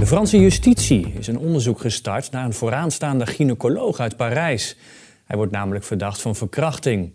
De Franse justitie is een onderzoek gestart naar een vooraanstaande gynaecoloog uit Parijs. Hij wordt namelijk verdacht van verkrachting.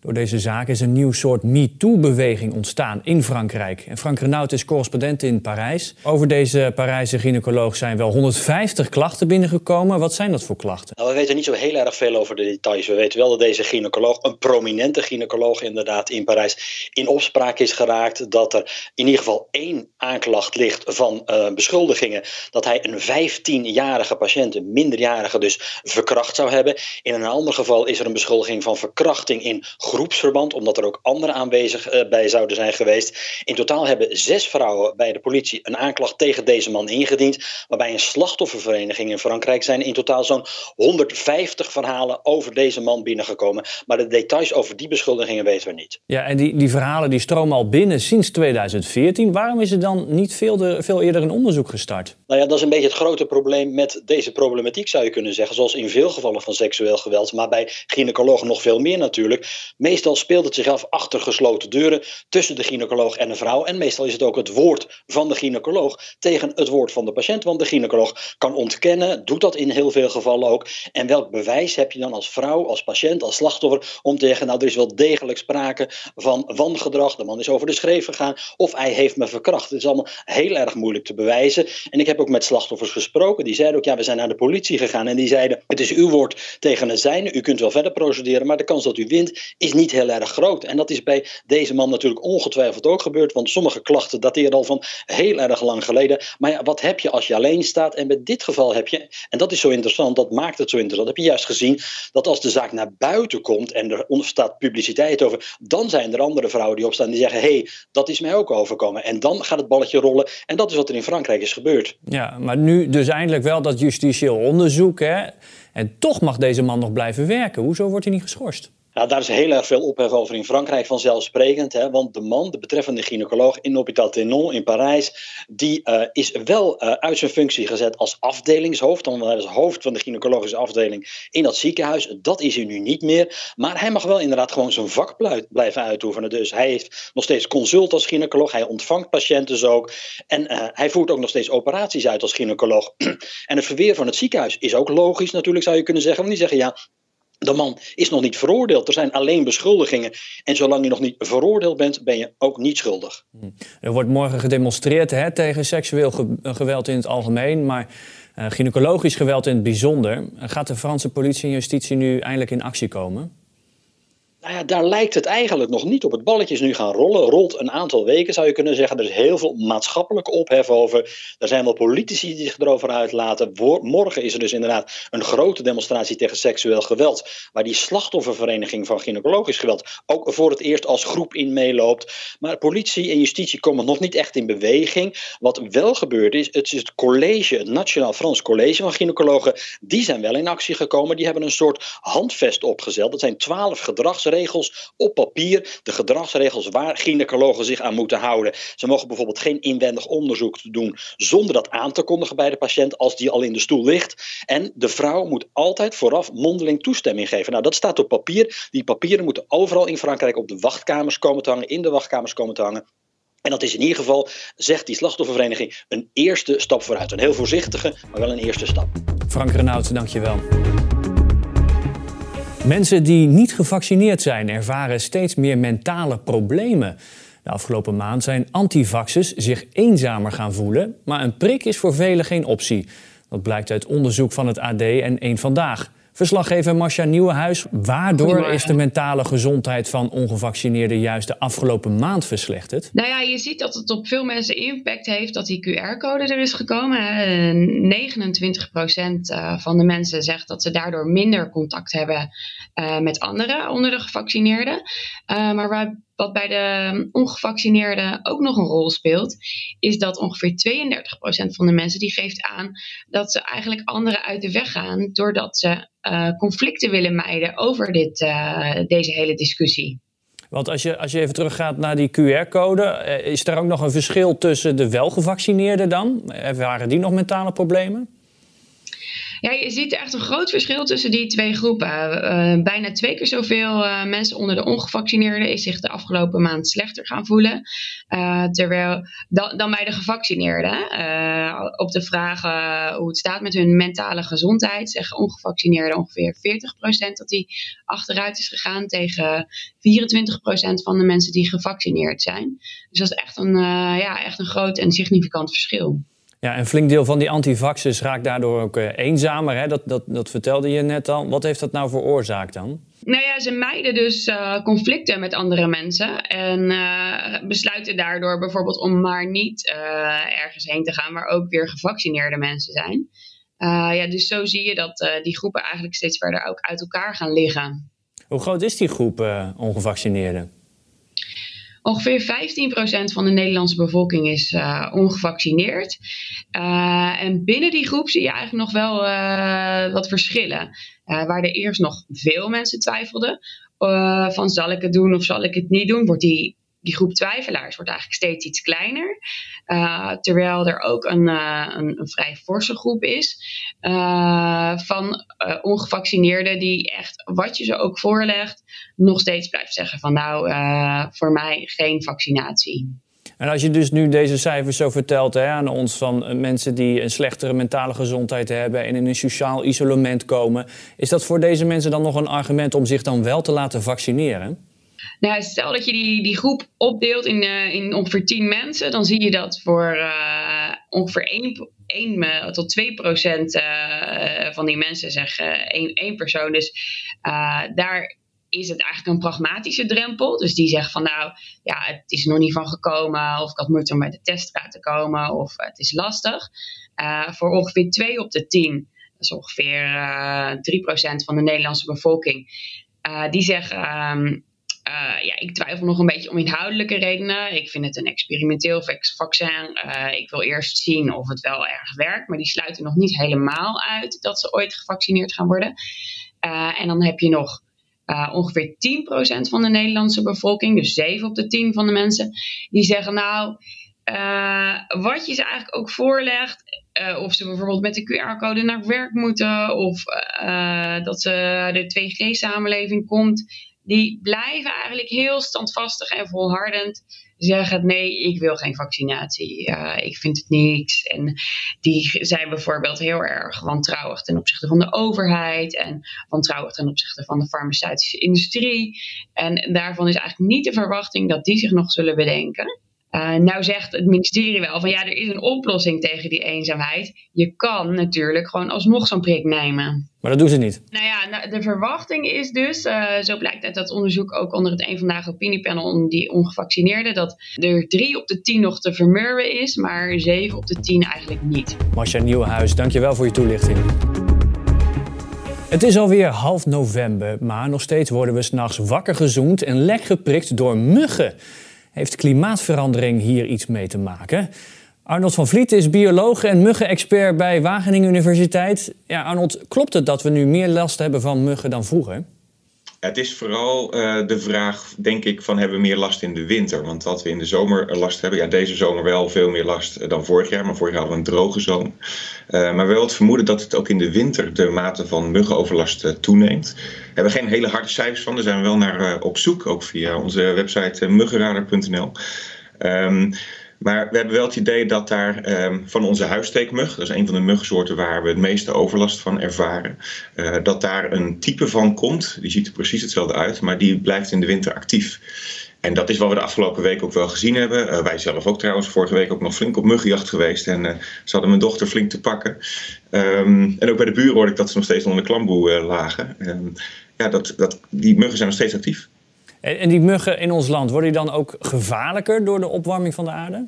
Door deze zaak is een nieuw soort MeToo-beweging ontstaan in Frankrijk. En Frank Renaud is correspondent in Parijs. Over deze Parijse gynaecoloog zijn wel 150 klachten binnengekomen. Wat zijn dat voor klachten? Nou, we weten niet zo heel erg veel over de details. We weten wel dat deze gynaecoloog, een prominente gynaecoloog inderdaad in Parijs, in opspraak is geraakt. Dat er in ieder geval één aanklacht ligt van uh, beschuldigingen. Dat hij een 15-jarige patiënt, een minderjarige dus, verkracht zou hebben. In een ander geval is er een beschuldiging van verkrachting in groepsverband, omdat er ook anderen aanwezig uh, bij zouden zijn geweest. In totaal hebben zes vrouwen bij de politie een aanklacht tegen deze man ingediend. Waarbij een slachtoffervereniging in Frankrijk zijn in totaal zo'n 150 verhalen over deze man binnengekomen. Maar de details over die beschuldigingen weten we niet. Ja, en die, die verhalen die stromen al binnen sinds 2014. Waarom is er dan niet veel, de, veel eerder een onderzoek gestart? Nou ja, dat is een beetje het grote probleem met deze problematiek, zou je kunnen zeggen. Zoals in veel gevallen van seksueel geweld, maar bij gynaecologen nog veel meer natuurlijk. Meestal speelt het zich af achter gesloten deuren tussen de gynaecoloog en de vrouw. En meestal is het ook het woord van de gynaecoloog tegen het woord van de patiënt. Want de gynaecoloog kan ontkennen, doet dat in heel veel gevallen ook. En welk bewijs heb je dan als vrouw, als patiënt, als slachtoffer om te zeggen: Nou, er is wel degelijk sprake van wangedrag. De man is over de schreef gegaan of hij heeft me verkracht. Het is allemaal heel erg moeilijk te bewijzen. En ik heb ook met slachtoffers gesproken. Die zeiden ook: Ja, we zijn naar de politie gegaan. En die zeiden: Het is uw woord tegen het zijne. U kunt wel verder procederen, maar de kans dat u wint is niet heel erg groot. En dat is bij deze man natuurlijk ongetwijfeld ook gebeurd, want sommige klachten dateren al van heel erg lang geleden. Maar ja, wat heb je als je alleen staat? En bij dit geval heb je, en dat is zo interessant, dat maakt het zo interessant, heb je juist gezien dat als de zaak naar buiten komt en er ontstaat publiciteit over, dan zijn er andere vrouwen die opstaan die zeggen: hé, hey, dat is mij ook overkomen. En dan gaat het balletje rollen. En dat is wat er in Frankrijk is gebeurd. Ja, maar nu dus eindelijk wel dat justitieel onderzoek. Hè? En toch mag deze man nog blijven werken. Hoezo wordt hij niet geschorst? Nou, daar is heel erg veel ophef over in Frankrijk vanzelfsprekend. Hè, want de man, de betreffende gynaecoloog in Hôpital Tenon in Parijs, die uh, is wel uh, uit zijn functie gezet als afdelingshoofd. Dan als hoofd van de gynaecologische afdeling in dat ziekenhuis. Dat is hij nu niet meer. Maar hij mag wel inderdaad gewoon zijn vak blijven uitoefenen. Dus hij heeft nog steeds consult als gynaecoloog. Hij ontvangt patiënten dus ook. En uh, hij voert ook nog steeds operaties uit als gynaecoloog. en het verweer van het ziekenhuis is ook logisch natuurlijk, zou je kunnen zeggen. Want die zeggen ja de man is nog niet veroordeeld. Er zijn alleen beschuldigingen. En zolang je nog niet veroordeeld bent, ben je ook niet schuldig. Hm. Er wordt morgen gedemonstreerd hè, tegen seksueel geweld in het algemeen. Maar uh, gynaecologisch geweld in het bijzonder. Gaat de Franse politie en justitie nu eindelijk in actie komen? Nou ja, daar lijkt het eigenlijk nog niet op. Het balletje is nu gaan rollen. Rolt een aantal weken, zou je kunnen zeggen. Er is heel veel maatschappelijke ophef over. Er zijn wel politici die zich erover uitlaten. Morgen is er dus inderdaad een grote demonstratie tegen seksueel geweld. Waar die slachtoffervereniging van gynaecologisch geweld ook voor het eerst als groep in meeloopt. Maar politie en justitie komen nog niet echt in beweging. Wat wel gebeurd is, het is het college, het Nationaal Frans College van Gynaecologen. Die zijn wel in actie gekomen. Die hebben een soort handvest opgezet. Dat zijn twaalf gedragsregels regels op papier, de gedragsregels waar gynaecologen zich aan moeten houden. Ze mogen bijvoorbeeld geen inwendig onderzoek doen zonder dat aan te kondigen bij de patiënt als die al in de stoel ligt. En de vrouw moet altijd vooraf mondeling toestemming geven. Nou, dat staat op papier. Die papieren moeten overal in Frankrijk op de wachtkamers komen te hangen, in de wachtkamers komen te hangen. En dat is in ieder geval, zegt die slachtoffervereniging, een eerste stap vooruit. Een heel voorzichtige, maar wel een eerste stap. Frank Renaud, dankjewel. Mensen die niet gevaccineerd zijn ervaren steeds meer mentale problemen. De afgelopen maand zijn antivaxers zich eenzamer gaan voelen, maar een prik is voor velen geen optie. Dat blijkt uit onderzoek van het AD en Eén Vandaag. Verslaggever Marcia Nieuwenhuis, waardoor is de mentale gezondheid van ongevaccineerden juist de afgelopen maand verslechterd? Nou ja, je ziet dat het op veel mensen impact heeft dat die QR-code er is gekomen. 29% eh, van de mensen zegt dat ze daardoor minder contact hebben eh, met anderen onder de gevaccineerden. Maar Wat bij de ongevaccineerden ook nog een rol speelt, is dat ongeveer 32% van de mensen die geeft aan dat ze eigenlijk anderen uit de weg gaan doordat ze uh, conflicten willen mijden over dit, uh, deze hele discussie. Want als je, als je even teruggaat naar die QR-code, eh, is er ook nog een verschil tussen de welgevaccineerden dan? Waren die nog mentale problemen? Ja, je ziet echt een groot verschil tussen die twee groepen. Uh, bijna twee keer zoveel uh, mensen onder de ongevaccineerden is zich de afgelopen maand slechter gaan voelen. Terwijl dan, dan, bij de gevaccineerden. op de vraag hoe het staat met hun mentale gezondheid, zeggen ongevaccineerden ongeveer 40% dat die achteruit is gegaan tegen 24% van de mensen die gevaccineerd zijn. Dus dat is echt een, ja, echt een groot en significant verschil. Ja, een flink deel van die antivaxers raakt daardoor ook uh, eenzamer. Hè? Dat, dat, dat vertelde je net al. Wat heeft dat nou veroorzaakt dan? Nou ja, ze mijden dus uh, conflicten met andere mensen. En uh, besluiten daardoor bijvoorbeeld om maar niet ergens heen te gaan waar ook weer gevaccineerde mensen zijn. ja, dus zo zie je dat die groepen eigenlijk steeds verder ook uit elkaar gaan liggen. Hoe groot is die groep ongevaccineerden? Ongeveer 15% van de Nederlandse bevolking is uh, ongevaccineerd. Uh, en binnen die groep zie je eigenlijk nog wel uh, wat verschillen. waar er eerst nog veel mensen twijfelden van zal ik het doen of zal ik het niet doen, wordt die die groep twijfelaars wordt eigenlijk steeds iets kleiner. Uh, terwijl er ook een, uh, een, een, vrij forse groep is uh, van ongevaccineerden die echt, wat je ze ook voorlegt, nog steeds blijft zeggen van nou, voor mij geen vaccinatie. En als je dus nu deze cijfers zo vertelt hè, aan ons van mensen die een slechtere mentale gezondheid hebben en in een sociaal isolement komen, is dat voor deze mensen dan nog een argument om zich dan wel te laten vaccineren? Nou, stel dat je die, die groep opdeelt in, uh, in ongeveer 10 mensen, dan zie je dat voor uh, ongeveer 1, 1 uh, tot 2 procent uh, van die mensen zeggen één, één persoon. Dus daar is het eigenlijk een pragmatische drempel. Dus die zeggen van nou, ja, het is nog niet van gekomen, of ik had moeite om bij de teststraat te komen, of het is lastig. voor ongeveer 2 op de 10, dat is ongeveer 3% van de Nederlandse bevolking, die zeggen. Uh, ja, ik twijfel nog een beetje om inhoudelijke redenen. Ik vind het een experimenteel vaccin. Uh, ik wil eerst zien of het wel erg werkt. Maar die sluiten nog niet helemaal uit dat ze ooit gevaccineerd gaan worden. Uh, en dan heb je nog ongeveer 10% van de Nederlandse bevolking, dus 7 op de 10 van de mensen, die zeggen nou, wat je ze eigenlijk ook voorlegt, of ze bijvoorbeeld met de QR-code naar werk moeten, of dat ze de 2G-samenleving komt, die blijven eigenlijk heel standvastig en volhardend zeggen: nee, ik wil geen vaccinatie. ik vind het niks. En die zijn bijvoorbeeld heel erg wantrouwig ten opzichte van de overheid en wantrouwig ten opzichte van de farmaceutische industrie. En daarvan is eigenlijk niet de verwachting dat die zich nog zullen bedenken. Uh, nou zegt het ministerie wel van ja, er is een oplossing tegen die eenzaamheid. Je kan natuurlijk gewoon alsnog zo'n prik nemen. Maar dat doen ze niet. Nou ja, nou, de verwachting is dus, uh, zo blijkt uit dat onderzoek ook onder het een vandaag opiniepanel om die ongevaccineerden, dat er drie op de tien nog te vermurwen is, maar zeven op de tien eigenlijk niet. Marcia Nieuwenhuis, dankjewel voor je toelichting. Het is alweer half november, maar nog steeds worden we s'nachts wakker gezoend en lek geprikt door muggen. Heeft klimaatverandering hier iets mee te maken? Arnold van Vliet is bioloog en muggenexpert bij Wageningen Universiteit. Ja, Arnold, klopt het dat we nu meer last hebben van muggen dan vroeger? Het is vooral uh, de vraag, denk ik, van hebben we meer last in de winter? Want wat we in de zomer last hebben, ja, deze zomer wel veel meer last dan vorig jaar, maar vorig jaar hadden we een droge zomer. Uh, maar wel het vermoeden dat het ook in de winter de mate van muggenoverlast toeneemt. We hebben geen hele harde cijfers van, daar zijn we wel naar op zoek, ook via onze website muggenradar.nl. Um, maar we hebben wel het idee dat daar um, van onze huissteekmug, dat is een van de muggensoorten waar we het meeste overlast van ervaren, uh, dat daar een type van komt. Die ziet er precies hetzelfde uit, maar die blijft in de winter actief. En dat is wat we de afgelopen week ook wel gezien hebben. Uh, wij zelf ook trouwens, vorige week ook nog flink op muggenjacht geweest. En uh, ze hadden mijn dochter flink te pakken. Um, en ook bij de buren hoorde ik dat ze nog steeds onder de klamboe lagen. Um, ja, dat, dat, die muggen zijn nog steeds actief. En die muggen in ons land, worden die dan ook gevaarlijker door de opwarming van de aarde?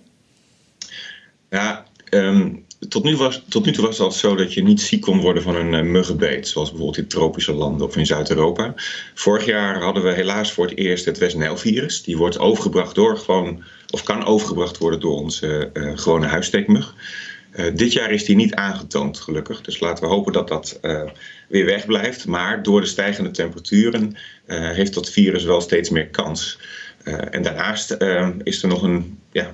Ja, um, tot, nu was, tot nu toe was het zo dat je niet ziek kon worden van een uh, muggenbeet. Zoals bijvoorbeeld in tropische landen of in Zuid-Europa. Vorig jaar hadden we helaas voor het eerst het West Nijl-virus. Die wordt overgebracht door gewoon, of kan overgebracht worden door onze uh, gewone huissteekmug. Uh, dit jaar is die niet aangetoond, gelukkig. Dus laten we hopen dat dat uh, weer wegblijft. Maar door de stijgende temperaturen uh, heeft dat virus wel steeds meer kans. en daarnaast is er nog een, ja,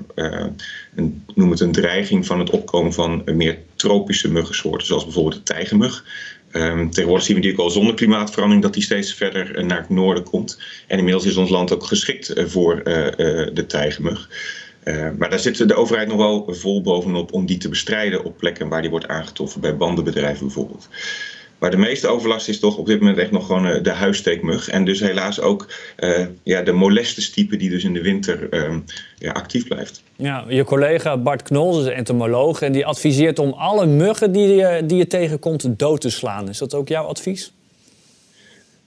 een, noem het een dreiging van het opkomen van meer tropische muggensoorten, zoals bijvoorbeeld de tijgermug. Um, tegenwoordig zien we ook al zonder klimaatverandering dat die steeds verder naar het noorden komt. En inmiddels is ons land ook geschikt voor de tijgermug. Uh, maar daar zit de overheid nog wel vol bovenop om die te bestrijden op plekken waar die wordt aangetroffen, bij bandenbedrijven bijvoorbeeld. Maar de meeste overlast is toch op dit moment echt nog gewoon uh, de huissteekmug. En dus helaas ook uh, ja, de molestestype die dus in de winter uh, ja, actief blijft. Ja, je collega Bart Knol is entomoloog en die adviseert om alle muggen die je, die je tegenkomt dood te slaan. Is dat ook jouw advies?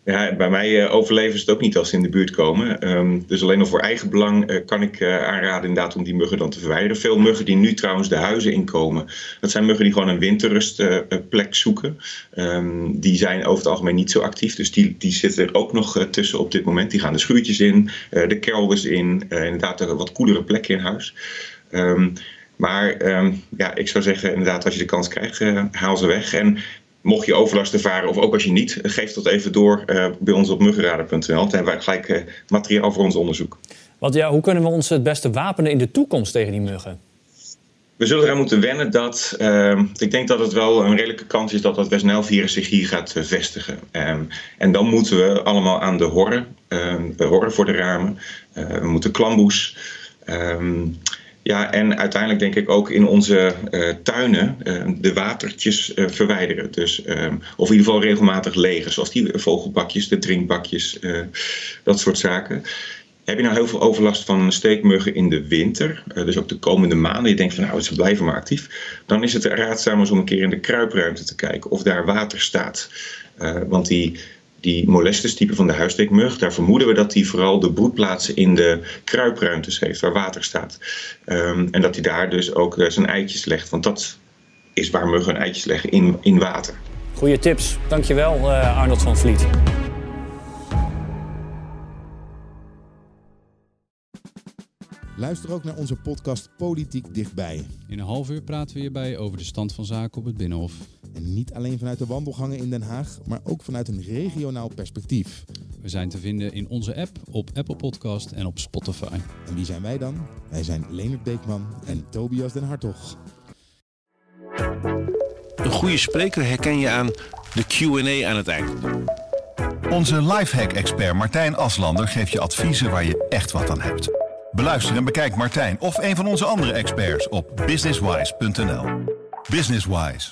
Ja, bij mij uh, overleven ze het ook niet als ze in de buurt komen. Um, dus alleen nog voor eigen belang uh, kan ik uh, aanraden inderdaad om die muggen dan te verwijderen. Veel muggen die nu trouwens de huizen inkomen, dat zijn muggen die gewoon een winterrustplek zoeken. Um, die zijn over het algemeen niet zo actief, dus die, die zitten er ook nog tussen op dit moment. Die gaan de schuurtjes in, de kelders in, inderdaad een wat koelere plekken in huis. Um, maar ja, ik zou zeggen, inderdaad, als je de kans krijgt, haal ze weg. En mocht je overlast ervaren, of ook als je niet, geef dat even door uh, bij ons op muggenradar.nl. Dan hebben wij gelijk uh, materiaal voor ons onderzoek. Want ja, hoe kunnen we ons het beste wapenen in de toekomst tegen die muggen? We zullen eraan moeten wennen dat. Uh, ik denk dat het wel een redelijke kans is dat dat West virus zich hier gaat vestigen. Um, en dan moeten we allemaal aan de horren, de horren voor de ramen. we moeten klamboes. Ja, en uiteindelijk denk ik ook in onze uh, tuinen uh, de watertjes uh, verwijderen. Dus, of in ieder geval regelmatig legen, zoals die vogelbakjes, de drinkbakjes, dat soort zaken. Heb je nou heel veel overlast van steekmuggen in de winter, dus ook de komende maanden, je denkt van nou, ze blijven maar actief, dan is het raadzaam om een keer in de kruipruimte te kijken of daar water staat. want die die molestestype van de huissteekmug, daar vermoeden we dat hij vooral de broedplaatsen in de kruipruimtes heeft, waar water staat. Um, en dat hij daar dus ook uh, zijn eitjes legt, want dat is waar muggen hun eitjes leggen, in, in water. Goeie tips. Dankjewel uh, Arnold van Vliet. Luister ook naar onze podcast Politiek Dichtbij. In een half uur praten we hierbij over de stand van zaken op het Binnenhof. En niet alleen vanuit de wandelgangen in Den Haag, maar ook vanuit een regionaal perspectief. We zijn te vinden in onze app, op Apple Podcast en op Spotify. En wie zijn wij dan? Wij zijn Leonard Beekman en Tobias den Hartog. Een goede spreker herken je aan de Q&A aan het eind. Onze lifehack-expert Martijn Aslander geeft je adviezen waar je echt wat aan hebt. Beluister en bekijk Martijn of een van onze andere experts op businesswise.nl. Businesswise,